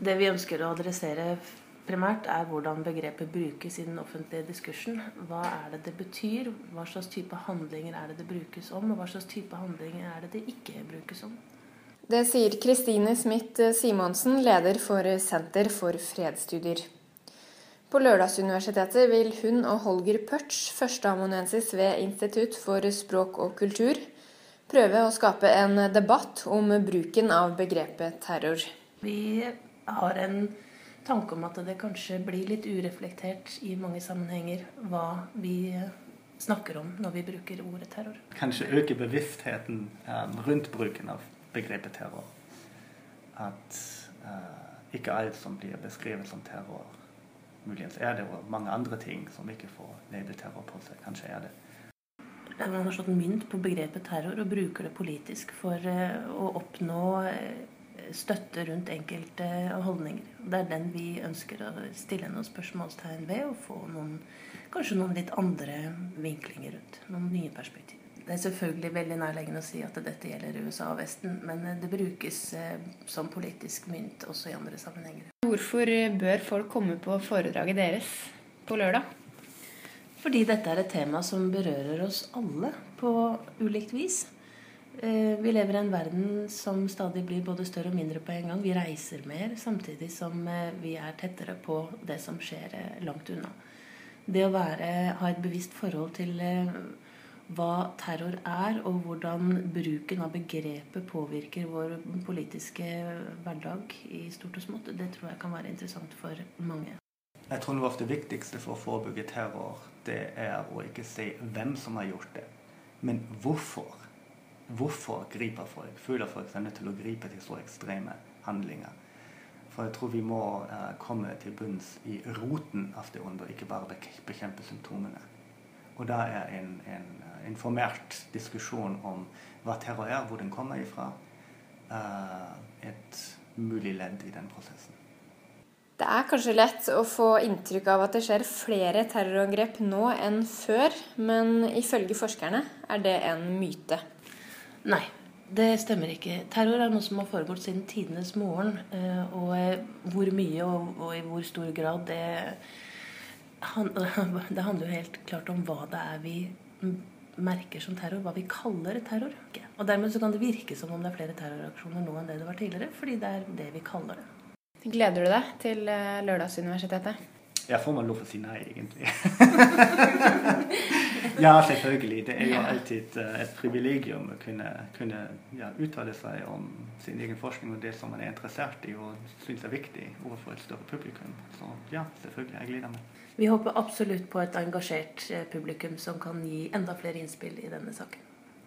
Det vi ønsker å adressere primært, er hvordan begrepet brukes i den offentlige diskursen. Hva er det det betyr? Hva slags type handlinger er det det brukes om? Og hva slags type handlinger er det det ikke brukes om? Det sier Kristine Smith Simonsen, leder for Senter for fredsstudier. På Lørdagsuniversitetet vil hun og Holger Pørts, førsteamanuensis ved Institutt for språk og kultur, prøve å skape en debatt om bruken av begrepet terror. Vi har en tanke om at det kanskje blir litt ureflektert i mange sammenhenger hva vi snakker om når vi bruker ordet terror. Kanskje øke bevisstheten um, rundt bruken av begrepet terror. At uh, ikke alt som blir beskrevet som terror, muligens er det, og mange andre ting som ikke får label terror på seg, kanskje er det. Man har slått mynt på begrepet terror og bruker det politisk for å oppnå støtte rundt enkelte holdninger. Det er den vi ønsker å stille noen spørsmålstegn ved, og få noen, kanskje noen litt andre vinklinger rundt. Noen nye perspektiver. Det er selvfølgelig veldig nærliggende å si at dette gjelder USA og Vesten, men det brukes eh, som politisk mynt også i andre sammenhenger. Hvorfor bør folk komme på foredraget deres på lørdag? Fordi dette er et tema som berører oss alle på ulikt vis. Eh, vi lever i en verden som stadig blir både større og mindre på en gang. Vi reiser mer samtidig som eh, vi er tettere på det som skjer eh, langt unna. Det å være, ha et bevisst forhold til hva terror er, og hvordan bruken av begrepet påvirker vår politiske hverdag i stort og smått, det tror jeg kan være interessant for mange. Jeg tror noe av det viktigste for å forebygge terror, det er å ikke si hvem som har gjort det, men hvorfor hvorfor griper folk, føler folk seg nødt til å gripe til så ekstreme handlinger. For jeg tror vi må uh, komme til bunns i roten av det onde, ikke bare bekjempe symptomene. Og da er en, en uh, informert diskusjon om hva terror er, hvor den kommer ifra, uh, et mulig ledd i den prosessen. Det er kanskje lett å få inntrykk av at det skjer flere terrorangrep nå enn før, men ifølge forskerne er det en myte. Nei, det stemmer ikke. Terror er noe som har foregått siden tidenes morgen. Eh, og eh, hvor mye og, og i hvor stor grad, det, det handler jo helt klart om hva det er vi merker som terror, hva vi kaller terror. Og dermed så kan det virke som om det er flere terroraksjoner nå enn det det var tidligere, fordi det er det vi kaller det. Gleder du deg til eh, Lørdagsuniversitetet? Jeg får man lov å si nei, egentlig? ja, selvfølgelig. Det er jo alltid eh, et privilegium å kunne, kunne ja, uttale seg om sin egen forskning og det som man er interessert i og syns er viktig overfor et større publikum. Så ja, selvfølgelig. Jeg gleder meg. Vi håper absolutt på et engasjert eh, publikum som kan gi enda flere innspill i denne saken.